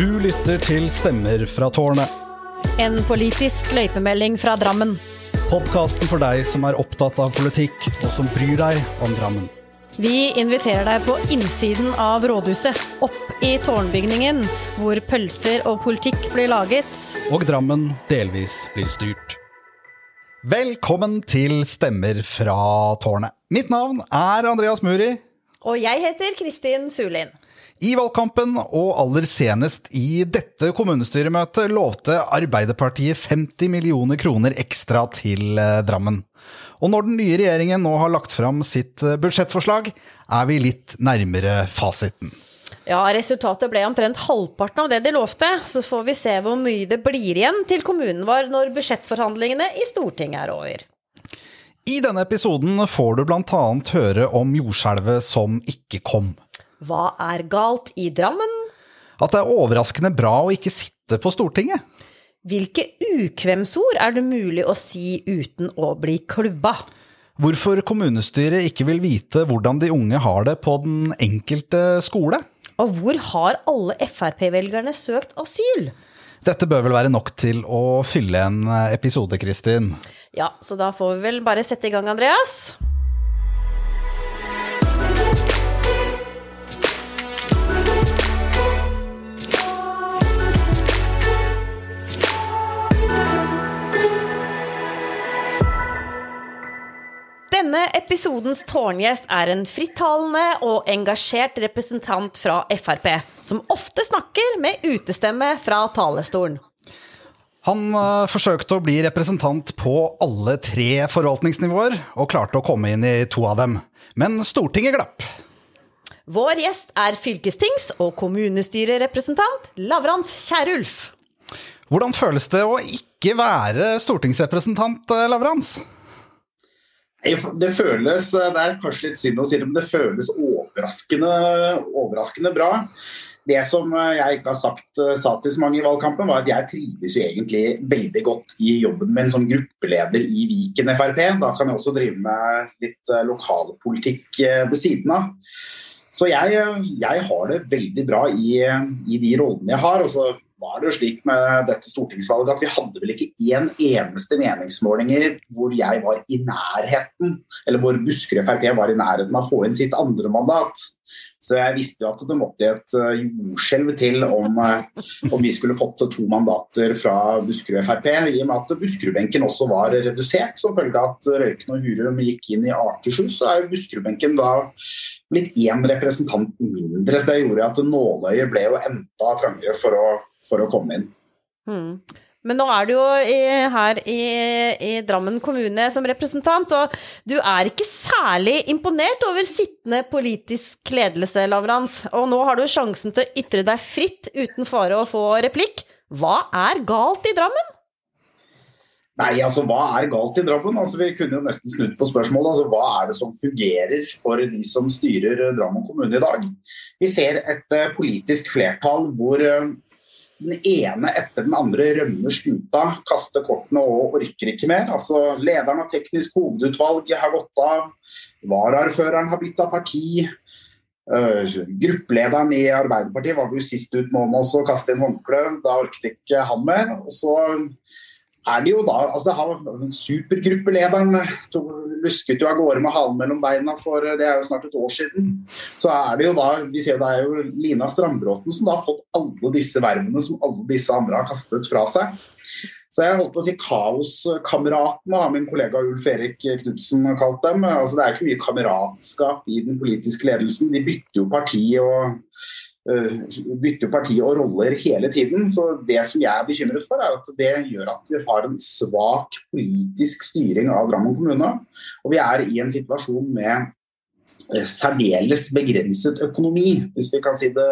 Du lytter til Stemmer fra tårnet. En politisk løypemelding fra Drammen. Podkasten for deg som er opptatt av politikk, og som bryr deg om Drammen. Vi inviterer deg på innsiden av rådhuset, opp i tårnbygningen, hvor pølser og politikk blir laget. Og Drammen delvis blir styrt. Velkommen til Stemmer fra tårnet. Mitt navn er Andreas Muri. Og jeg heter Kristin Sulin. I valgkampen, og aller senest i dette kommunestyremøtet, lovte Arbeiderpartiet 50 millioner kroner ekstra til eh, Drammen. Og når den nye regjeringen nå har lagt fram sitt eh, budsjettforslag, er vi litt nærmere fasiten. Ja, resultatet ble omtrent halvparten av det de lovte. Så får vi se hvor mye det blir igjen til kommunen vår når budsjettforhandlingene i Stortinget er over. I denne episoden får du bl.a. høre om jordskjelvet som ikke kom. Hva er galt i Drammen? At det er overraskende bra å ikke sitte på Stortinget. Hvilke ukvemsord er det mulig å si uten å bli klubba? Hvorfor kommunestyret ikke vil vite hvordan de unge har det på den enkelte skole. Og hvor har alle Frp-velgerne søkt asyl? Dette bør vel være nok til å fylle en episode, Kristin? Ja, så da får vi vel bare sette i gang, Andreas. Denne episodens tårngjest er en frittalende og engasjert representant fra Frp, som ofte snakker med utestemme fra talerstolen. Han uh, forsøkte å bli representant på alle tre forvaltningsnivåer, og klarte å komme inn i to av dem. Men Stortinget glapp. Vår gjest er fylkestings- og kommunestyrerepresentant Lavrans Kierulf. Hvordan føles det å ikke være stortingsrepresentant, eh, Lavrans? Det føles Det er kanskje litt synd å si det, men det føles overraskende, overraskende bra. Det som jeg ikke har sagt sa til så mange i valgkampen, var at jeg trives jo egentlig veldig godt i jobben min som gruppeleder i Viken Frp. Da kan jeg også drive med litt lokalpolitikk ved siden av. Så jeg, jeg har det veldig bra i, i de rollene jeg har. Og så var det jo slik med dette stortingsvalget at vi hadde vel ikke én eneste meningsmålinger hvor jeg var i nærheten, eller hvor Buskerud Frp var i nærheten av å få inn sitt andre mandat. Så jeg visste jo at det måtte et jordskjelv til om, om, vi skulle fått to mandater fra Buskerud Frp, i og med at Buskerudbenken også var redusert som følge av at Røyken og Hurum gikk inn i Akershus. Så er jo Buskerudbenken da blitt én representant mindre. Så det gjorde at nåløyet ble jo enda trangere for å, for å komme inn. Mm. Men nå er du jo i, her i, i, Drammen kommune som representant, og du er ikke særlig imponert over sittende politisk ledelse, Lavrans. Og nå har du sjansen til å ytre deg fritt uten fare å få replikk. Hva er galt i Drammen? Nei, altså Hva er galt i Drammen? Altså, vi kunne jo nesten snudd på spørsmålet. Altså, hva er det som fungerer for de som styrer Drammen kommune i dag? Vi ser et uh, politisk flertall hvor uh, den ene etter den andre rømmer skuta, kaster kortene og orker ikke mer. Altså, lederen av teknisk hovedutvalg har gått av. Varaordføreren har bytta parti. Uh, gruppelederen i Arbeiderpartiet var jo sist ut med å kaste inn håndkle. Da orket ikke han mer. Og så er det jo da altså har, Supergruppelederen lusket jo av gårde med halen mellom beina for det er jo snart et år siden. Så er det jo da vi ser det er jo Lina Strandbråten som da har fått alle disse vervene som alle disse andre har kastet fra seg. Så jeg holdt på å si Kaoskameratene har min kollega Ulf Erik Knutsen kalt dem. Altså, det er ikke mye kameratskap i den politiske ledelsen. De bytter jo parti og bytter parti og roller hele tiden. Så det som jeg er bekymret for, er at det gjør at vi har en svak politisk styring av Drammen kommune. Og vi er i en situasjon med særdeles begrenset økonomi, hvis vi kan si det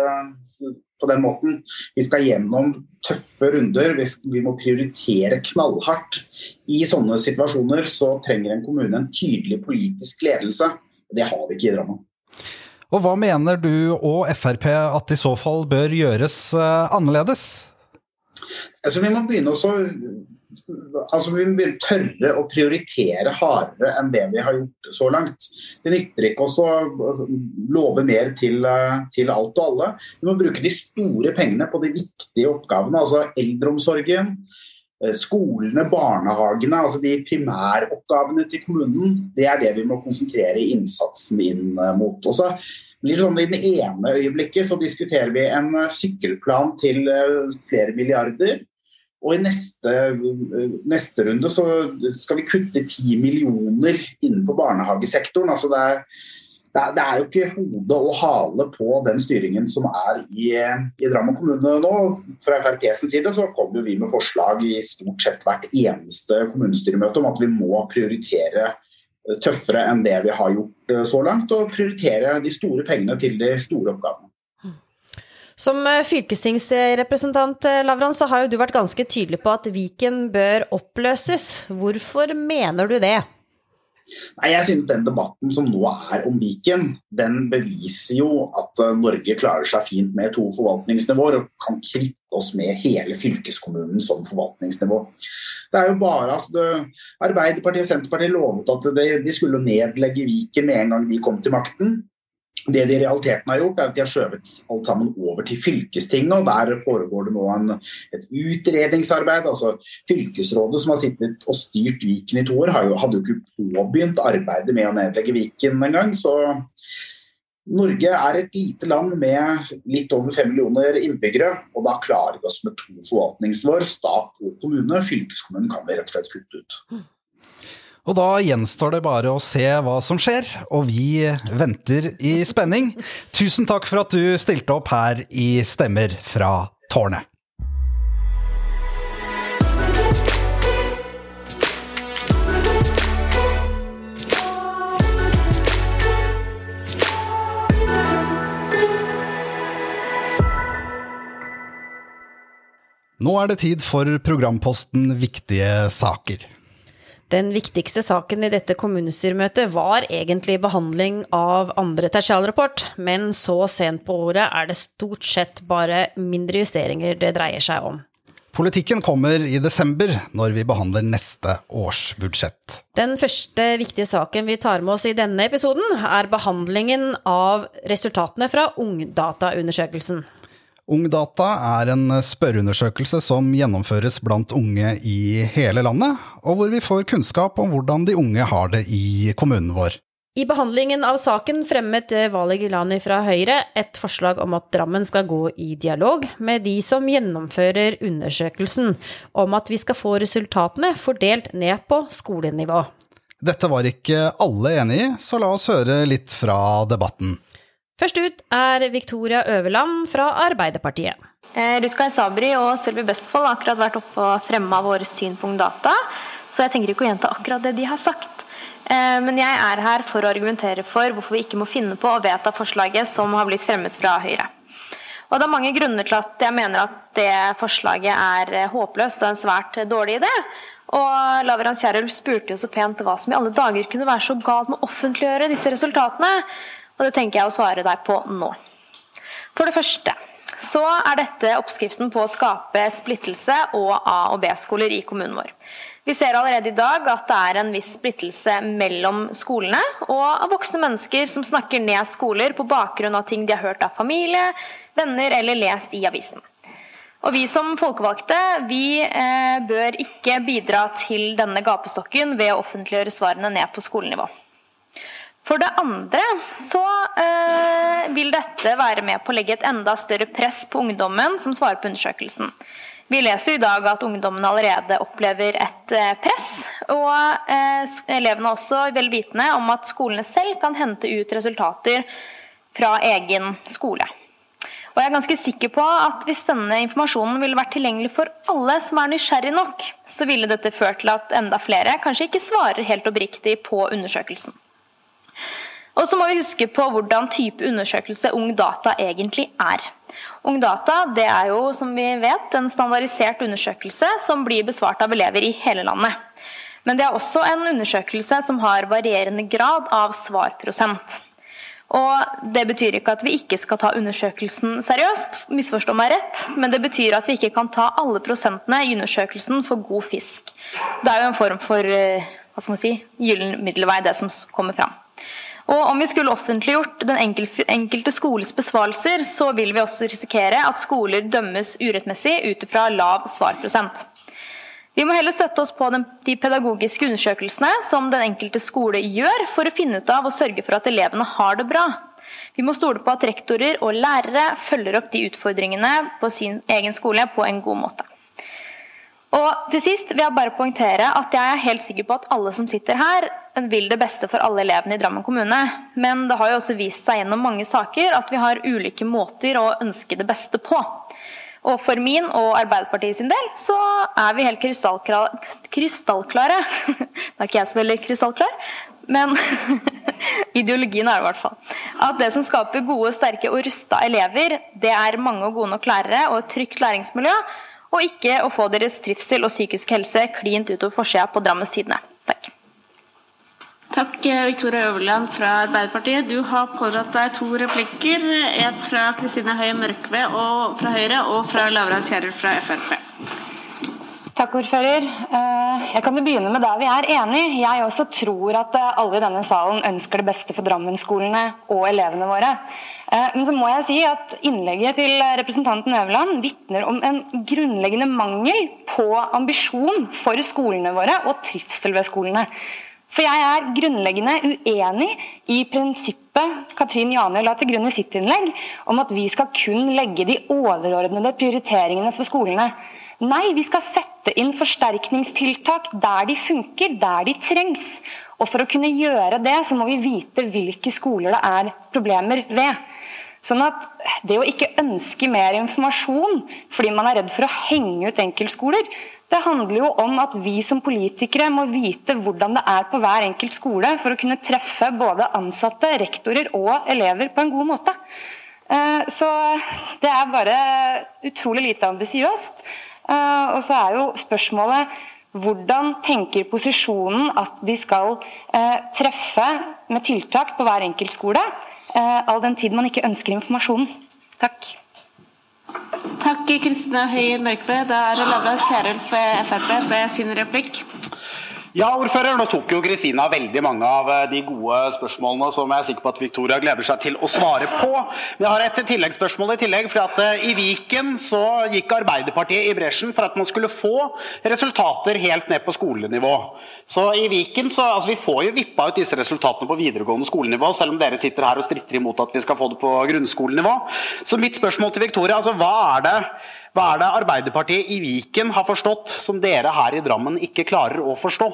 på den måten. Vi skal gjennom tøffe runder, vi må prioritere knallhardt. I sånne situasjoner så trenger en kommune en tydelig politisk ledelse. Det har vi ikke i Drammen. Og hva mener du og Frp at i så fall bør gjøres annerledes? Altså, vi må begynne å altså, Vi må tørre å prioritere hardere enn det vi har gjort så langt. Det nytter ikke å love mer til, til, alt og alle. Vi må bruke de store pengene på de viktige oppgavene. altså Eldreomsorgen, eh, skolene, barnehagene. altså De primæroppgavene til kommunen. Det er det vi må konsentrere innsatsen inn mot. Og så sånn I det ene øyeblikket så diskuterer vi en sykkelplan til eh, flere milliarder. Og i neste, neste, runde så skal vi kutte 10 millioner innenfor barnehagesektoren. Altså det, er, det, er, jo ikke hode og hale på den styringen som er i, i Drammen kommune nå. Fra FrPs side så kommer vi med forslag i stort sett hvert eneste kommunestyremøte om at vi må prioritere tøffere enn det vi har gjort eh, så langt, og prioritere de store pengene til de store oppgavene. Som eh, fylkestingsrepresentant Lavrand, Lavran, så har jo du vært ganske tydelig på at Viken bør oppløses. Hvorfor mener du det? Nei, jeg synes Den debatten som nå er om Viken, den beviser jo at eh, Norge klarer seg fint med to forvaltningsnivåer og kan kvitte oss med hele fylkeskommunen som forvaltningsnivå. Det er jo bare altså det, Arbeiderpartiet og Senterpartiet lovet at de skulle nedlegge Viken med en gang de kom til makten. Det de i realiteten har gjort, er at de har skjøvet alt sammen over til fylkestinget. og Der foregår det nå en, et utredningsarbeid. altså Fylkesrådet som har sittet og styrt Viken i to år, jo, hadde jo ikke påbegynt arbeidet med å nedlegge Viken engang. Så Norge er et lite land med litt over fem millioner innbyggere. Og da klarer vi oss med to forvaltningsnivåer, stat og kommune. Fylkeskommunen kan vi rett og slett kutte ut. Og da gjenstår det bare å se hva som skjer, og vi venter i spenning. Tusen takk for at du stilte opp her i Stemmer fra tårnet. Nå er det tid for programposten Viktige saker. Den viktigste saken i dette kommunestyremøtet var egentlig behandling av andre tertialrapport, men så sent på året er det stort sett bare mindre justeringer det dreier seg om. Politikken kommer i desember, når vi behandler neste års budsjett. Den første viktige saken vi tar med oss i denne episoden, er behandlingen av resultatene fra Ungdataundersøkelsen. Ungdata er en spørreundersøkelse som gjennomføres blant unge i hele landet, og hvor vi får kunnskap om hvordan de unge har det i kommunen vår. I behandlingen av saken fremmet Vali Gilani fra Høyre et forslag om at Drammen skal gå i dialog med de som gjennomfører undersøkelsen, om at vi skal få resultatene fordelt ned på skolenivå. Dette var ikke alle enig i, så la oss høre litt fra debatten. Først ut er Victoria Øverland fra Arbeiderpartiet. Eh, Sabri og Sølvi Bestfold har akkurat vært oppe og fremma våre synpunktdata, så jeg tenker ikke å gjenta akkurat det de har sagt. Eh, men jeg er her for å argumentere for hvorfor vi ikke må finne på å vedta forslaget som har blitt fremmet fra Høyre. Og Det er mange grunner til at jeg mener at det forslaget er eh, håpløst og en svært dårlig idé. Og Lavran Kierulf spurte jo så pent hva som i alle dager kunne være så galt med å offentliggjøre disse resultatene. Og det tenker jeg å svare deg på nå. For det første så er dette oppskriften på å skape splittelse og A- og B-skoler i kommunen vår. Vi ser allerede i dag at det er en viss splittelse mellom skolene og av voksne mennesker som snakker ned skoler på bakgrunn av ting de har hørt av familie, venner eller lest i avisen. Og Vi som folkevalgte vi eh, bør ikke bidra til denne gapestokken ved å offentliggjøre svarene ned på skolenivå. For det andre så eh, vil dette være med på å legge et enda større press på ungdommen som svarer på undersøkelsen. Vi leser i dag at ungdommen allerede opplever et eh, press. Og eh, elevene er også vel vitende om at skolene selv kan hente ut resultater fra egen skole. Og jeg er ganske sikker på at Hvis denne informasjonen ville vært tilgjengelig for alle som er nysgjerrig nok, så ville dette ført til at enda flere kanskje ikke svarer helt oppriktig på undersøkelsen. Og så må vi huske på hvordan type undersøkelse Ung Data egentlig er. Ung Data det er jo, som vi vet, en standardisert undersøkelse som blir besvart av elever i hele landet. Men det er også en undersøkelse som har varierende grad av svarprosent. Og Det betyr ikke at vi ikke skal ta undersøkelsen seriøst, misforstå meg rett, men det betyr at vi ikke kan ta alle prosentene i undersøkelsen for god fisk. Det er jo en form for eh, hva skal man si, gyllen middelvei, det som kommer fram. Og Om vi skulle offentliggjort den enkelte skoles besvarelser, så vil vi også risikere at skoler dømmes urettmessig ut fra lav svarprosent. Vi må heller støtte oss på de pedagogiske undersøkelsene som den enkelte skole gjør, for å finne ut av og sørge for at elevene har det bra. Vi må stole på at rektorer og lærere følger opp de utfordringene på sin egen skole på en god måte. Og til sist vil jeg bare poengtere at jeg er helt sikker på at alle som sitter her, vil det beste for alle elevene i Drammen kommune. Men det har jo også vist seg gjennom mange saker at vi har ulike måter å ønske det beste på. Og for min og Arbeiderpartiet sin del så er vi helt krystallklare. Det er ikke jeg som er veldig krystallklar, men ideologien er det i hvert fall. At det som skaper gode, sterke og rusta elever, det er mange og gode nok lærere og et trygt læringsmiljø og ikke å få deres trivsel og psykisk helse klint utover forsida på Drammens Tidende. Takk. Takk, Victoria Øverland fra Arbeiderpartiet. Du har pådratt deg to replikker. En fra Kristine Høie Mørkve fra Høyre, og fra Lavrans Kjærul fra Frp. Takk, ordfører. Eh, jeg kan jo begynne med der vi er enige. Jeg også tror at eh, alle i denne salen ønsker det beste for Drammen-skolene og elevene våre. Eh, men så må jeg si at innlegget til representanten Øverland vitner om en grunnleggende mangel på ambisjon for skolene våre og trivsel ved skolene. For jeg er grunnleggende uenig i prinsippet Katrin Jane la til grunn i sitt innlegg, om at vi skal kun legge de overordnede prioriteringene for skolene. Nei, vi skal sette inn forsterkningstiltak der de funker, der de trengs. Og for å kunne gjøre det, så må vi vite hvilke skoler det er problemer ved. Sånn at det å ikke ønske mer informasjon fordi man er redd for å henge ut enkeltskoler, det handler jo om at vi som politikere må vite hvordan det er på hver enkelt skole for å kunne treffe både ansatte, rektorer og elever på en god måte. Eh, så det er bare utrolig lite ambisiøst. Eh, og så er jo spørsmålet hvordan tenker posisjonen at de skal eh, treffe med tiltak på hver enkelt skole, eh, all den tid man ikke ønsker informasjonen? Takk. Takk, Kristine Høie Mørkbø. Da er det Laura Kierulf Frp med sin replikk. Ja, ordfører. Nå tok jo Kristina veldig mange av eh, de gode spørsmålene som jeg er sikker på at Victoria gleder seg til å svare på. Men jeg har et tilleggsspørsmål i tillegg. for at eh, I Viken så gikk Arbeiderpartiet i bresjen for at man skulle få resultater helt ned på skolenivå. Så i Viken så, altså Vi får jo vippa ut disse resultatene på videregående skolenivå, selv om dere sitter her og stritter imot at vi skal få det på grunnskolenivå. Så mitt spørsmål til Victoria, altså hva er det hva er det Arbeiderpartiet i Viken har forstått som dere her i Drammen ikke klarer å forstå?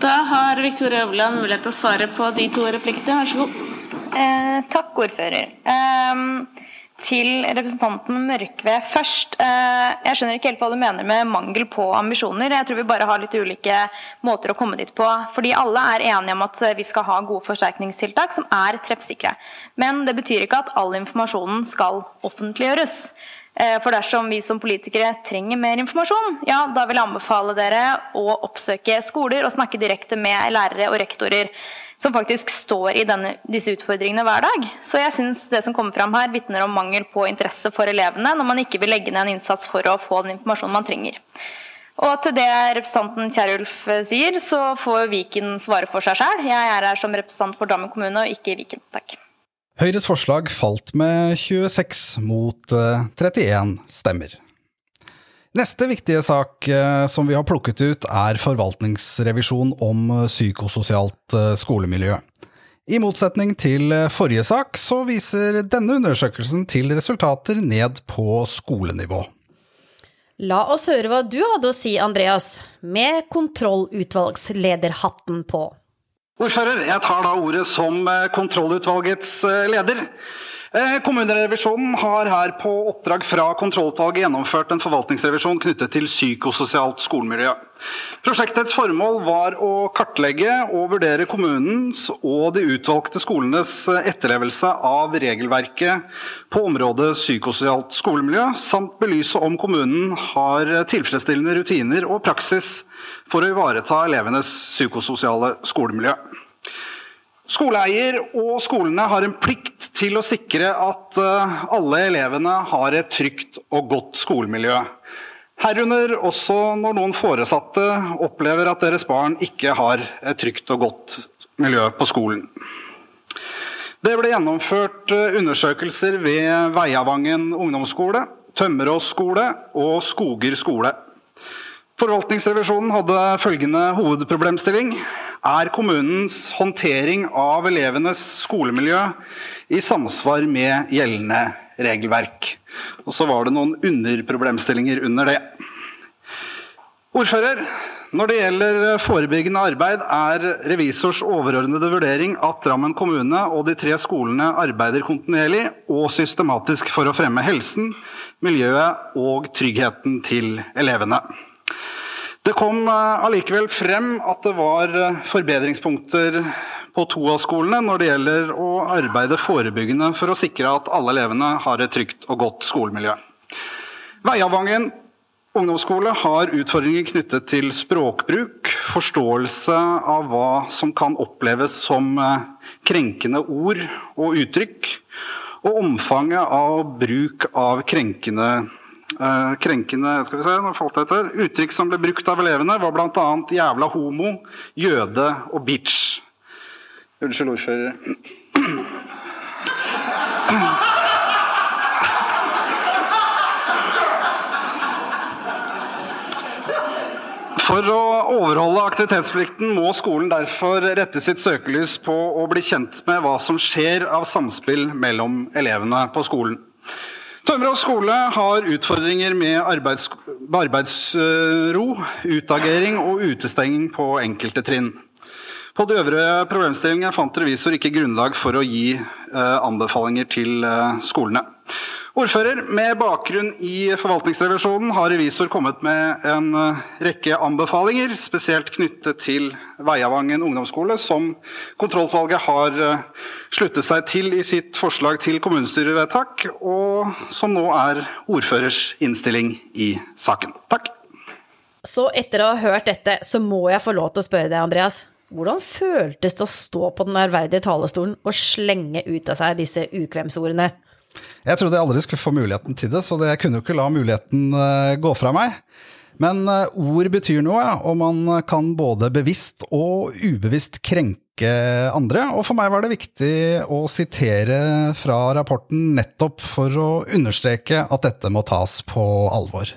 Da har Victoria Øverland mulighet til å svare på de to replikkene. Vær så god. Eh, takk, ordfører. Eh, til representanten Mørkve først. Eh, jeg skjønner ikke helt hva du mener med mangel på ambisjoner. Jeg tror vi bare har litt ulike måter å komme dit på. Fordi alle er enige om at vi skal ha gode forsterkningstiltak som er treffsikre. Men det betyr ikke at all informasjonen skal offentliggjøres. Eh, for dersom vi som politikere trenger mer informasjon, ja, da vil jeg anbefale dere å oppsøke skoler og snakke direkte med lærere og rektorer som faktisk står i denne, disse utfordringene hver dag. Så jeg syns det som kommer fram her, vitner om mangel på interesse for elevene når man ikke vil legge ned en innsats for å få den informasjonen man trenger. Og til det representanten Kjerulf sier, så får Viken svare for seg sjøl. Jeg er her som representant for Drammen kommune og ikke Viken. Takk. Høyres forslag falt med 26 mot 31 eh, stemmer. Neste viktige sak eh, som vi har plukket ut, er forvaltningsrevisjon om psykososialt eh, skolemiljø. I motsetning til forrige sak, så viser denne undersøkelsen til resultater ned på skolenivå. La oss høre hva du hadde å si, Andreas, med kontrollutvalgslederhatten på. Ordfører, jeg tar da ordet som kontrollutvalgets leder. Eh, kommunerevisjonen har her på oppdrag fra kontrollutvalget gjennomført en forvaltningsrevisjon knyttet til psykososialt skolemiljø. Prosjektets formål var å kartlegge og vurdere kommunens og de utvalgte skolenes etterlevelse av regelverket på området psykososialt skolemiljø, samt belyse om kommunen har tilfredsstillende rutiner og praksis for å ivareta elevenes psykososiale skolemiljø. Skoleeier og skolene har en plikt til å sikre at eh, alle elevene har et trygt og godt skolemiljø. Herunder også når noen foresatte opplever at deres barn ikke har et trygt og godt miljø på skolen. Det ble gjennomført eh, undersøkelser ved Veiavangen ungdomsskole, Tømmerås skole og Skoger skole. Forvaltningsrevisjonen hadde følgende hovedproblemstilling. Er kommunens håndtering av elevenes skolemiljø i samsvar med gjeldende regelverk? Og så var det noen underproblemstillinger under det. Ordfører, når det gjelder forebyggende arbeid, er revisors overordnede vurdering at Drammen kommune og de tre skolene arbeider kontinuerlig og systematisk for å fremme helsen, miljøet og tryggheten til elevene. Det kom eh, allikevel frem at det var eh, forbedringspunkter på to av skolene når det gjelder å arbeide forebyggende for å sikre at alle elevene har et trygt og godt skolemiljø. Veiavangen ungdomsskole har utfordringer knyttet til språkbruk, forståelse av hva som kan oppleves som eh, krenkende ord og uttrykk, og omfanget av bruk av krenkende Uh, krenkende skal vi se, nå falt jeg etter. Uttrykk som ble brukt av elevene, var bl.a. 'jævla homo', 'jøde' og 'bitch'. Unnskyld, ordfører. For å overholde aktivitetsplikten må skolen derfor rette sitt søkelys på å bli kjent med hva som skjer av samspill mellom elevene på skolen. Tømmerås skole har utfordringer med arbeids, arbeidsro, utagering og utestenging på enkelte trinn. På de øvrige problemstillingene fant revisor ikke grunnlag for å gi eh, anbefalinger til eh, skolene. Ordfører, med bakgrunn i forvaltningsrevisjonen har revisor kommet med en eh, rekke anbefalinger, spesielt knyttet til Veiavangen ungdomsskole, som kontrollutvalget har eh, sluttet seg til i sitt forslag til kommunestyrevedtak, og som nå er ordførers innstilling i saken. Takk. Så etter å ha hørt dette, så må jeg få lov til å spørre deg, Andreas. Hvordan føltes det å stå på den ærverdige talerstolen og slenge ut av seg disse ukvemsordene? Jeg trodde jeg aldri skulle få muligheten til det, så jeg kunne jo ikke la muligheten eh, gå fra meg. Men eh, ord betyr noe, og man kan både bevisst og ubevisst krenke andre. Og for meg var det viktig å sitere fra rapporten nettopp for å understreke at dette må tas på alvor.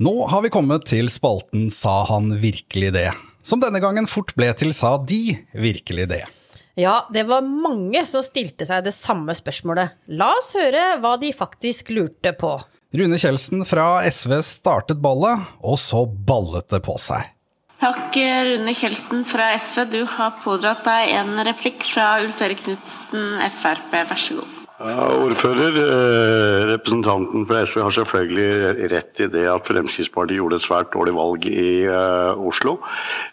Nå har vi kommet til spalten Sa han virkelig det? Som denne gangen fort ble til Sa de virkelig det? Ja, det var mange som stilte seg det samme spørsmålet. La oss høre hva de faktisk lurte på. Rune Kjeldsen fra SV startet ballet, og så ballet det på seg. Takk, Rune Kjeldsen fra SV. Du har pådratt deg en replikk fra Ulf Erik Knutsen, Frp. Vær så god. Ja, ordfører, eh, representanten fra SV har selvfølgelig rett i det at Fremskrittspartiet gjorde et svært dårlig valg i uh, Oslo.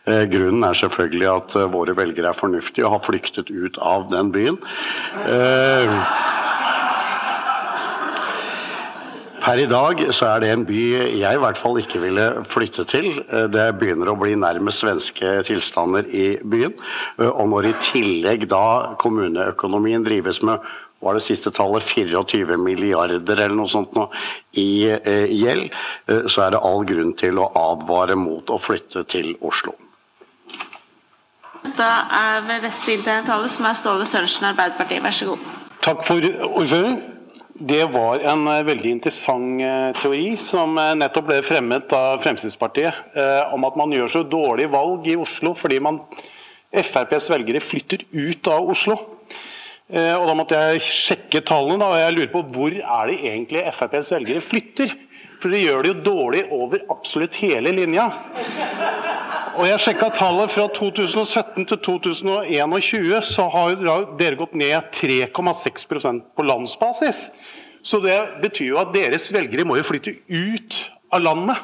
Uh, grunnen er selvfølgelig at våre velgere er fornuftige og har flyktet ut av den byen. Per i dag så er det en by jeg i hvert fall ikke ville flytte til. Det begynner å bli nærmest svenske tilstander i byen. Og når i tillegg da kommuneøkonomien drives med var det siste tallet 24 milliarder eller noe sånt nå, i eh, gjeld, eh, så er det all grunn til å advare mot å flytte til Oslo. Da er vel neste internettallet som er Ståle Sørensen, Arbeiderpartiet. Vær så god. Takk for ordfører. Det var en eh, veldig interessant teori som nettopp ble fremmet av Fremskrittspartiet, om at man gjør så dårlige valg i Oslo fordi man FrPs velgere flytter ut av Oslo. Eh, og Da måtte jeg sjekke tallene, da, og jeg lurer på hvor er det egentlig FrPs velgere flytter? For de gjør det jo dårlig over absolutt hele linja. Og jeg sjekka tallet fra 2017 til 2021, så har dere gått ned 3,6% på landsbasis. Så det betyr jo at deres velgere må jo flytte ut av landet.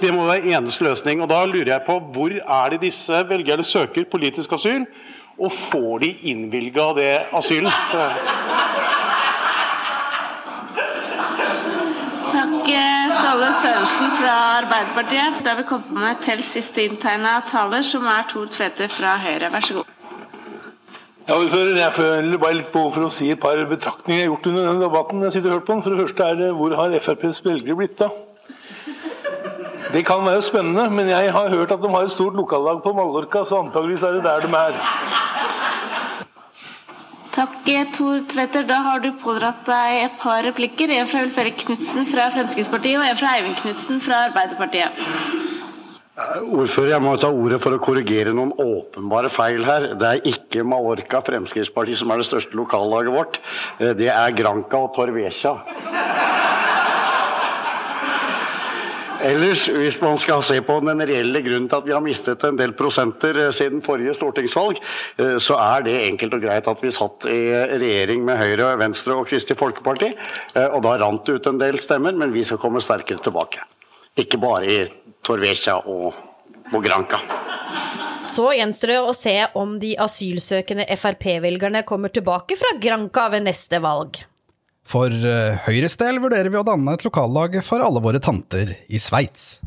Det må være eneste løsning. Og da lurer jeg på hvor er det disse velgerne søker politisk asyl? Og får de innvilga det asylen? Takk, eh, Ståle Sørensen fra Arbeiderpartiet. Da har vi kommet med til siste inntegna taler, som er Tor Tvedte fra Høyre. Vær så god. Ja, ordfører, Jeg føler bare litt behov for å si et par betraktninger jeg har gjort under denne debatten. jeg sitter og hørt på den. For det første er det hvor har FrPs velgere blitt av? Det kan være spennende, men jeg har hørt at de har et stort lokallag på Mallorca, så antageligvis er det der de er. Takk, eh, Tor Tveter. Da har du pådratt deg et par replikker. En fra Ulf Erik Knutsen fra Fremskrittspartiet og en fra Eivind Knutsen fra Arbeiderpartiet. Ordfører, jeg må ta ordet for å korrigere noen åpenbare feil her. Det er ikke Mallorca Fremskrittsparti som er det største lokallaget vårt. Eh, Det er Granca og Torvecia. Ellers, hvis man skal se på den reelle grunnen til at vi har mistet en del prosenter eh, siden forrige stortingsvalg, eh, så er det enkelt og greit at vi satt i regjering med Høyre, Venstre og Kristelig Folkeparti. eh, Og da rant det ut en del stemmer, men vi skal komme sterkere tilbake. Ikke bare i Torvesja og, og Granca. Så gjenstår det å se om de asylsøkende Frp-velgerne kommer tilbake fra Granca ved neste valg. For eh, Høyres del vurderer vi å danne et lokallag for alle våre tanter i Sveits.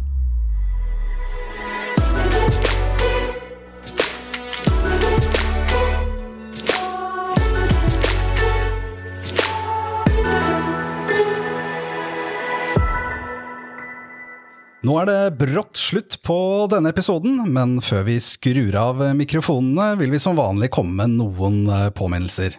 Nå er det brått slutt på denne episoden, men før vi skrur av mikrofonene, vil vi som vanlig komme med noen eh, påminnelser.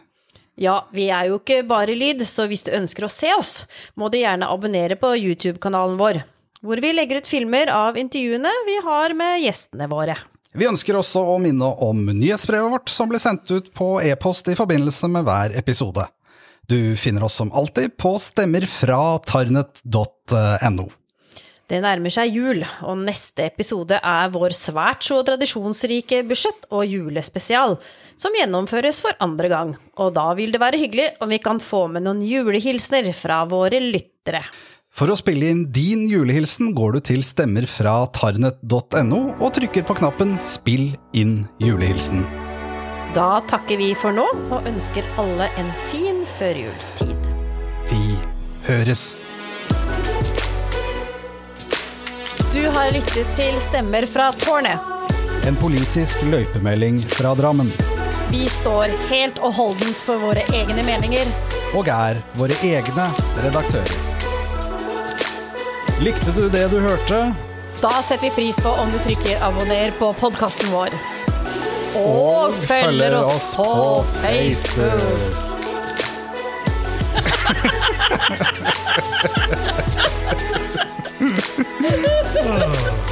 Ja, vi er jo ikke bare lyd, så hvis du ønsker å se oss, må du gjerne abonnere på YouTube-kanalen vår, hvor vi legger ut filmer av intervjuene vi har med gjestene våre. Vi ønsker også å minne om nyhetsbrevet vårt som ble sendt ut på e-post i forbindelse med hver episode. Du finner oss som alltid på stemmer fra tarnet.no. Det nærmer seg jul, og neste episode er vår svært så tradisjonsrike budsjett- og julespesial, som gjennomføres for andre gang. Og da vil det være hyggelig om vi kan få med noen julehilsener fra våre lyttere. For å spille inn din julehilsen går du til stemmer fra tarnet.no og trykker på knappen Spill inn julehilsen. Da takker vi for nå, og ønsker alle en fin førjulstid. Vi høres. Du har lyttet til Stemmer fra tårnet. En politisk løypemelding fra Drammen. Vi står helt og holdent for våre egne meninger. Og er våre egne redaktører. Likte du det du hørte? Da setter vi pris på om du trykker abonner på podkasten vår. Og, følger oss på Facebook. Facebook.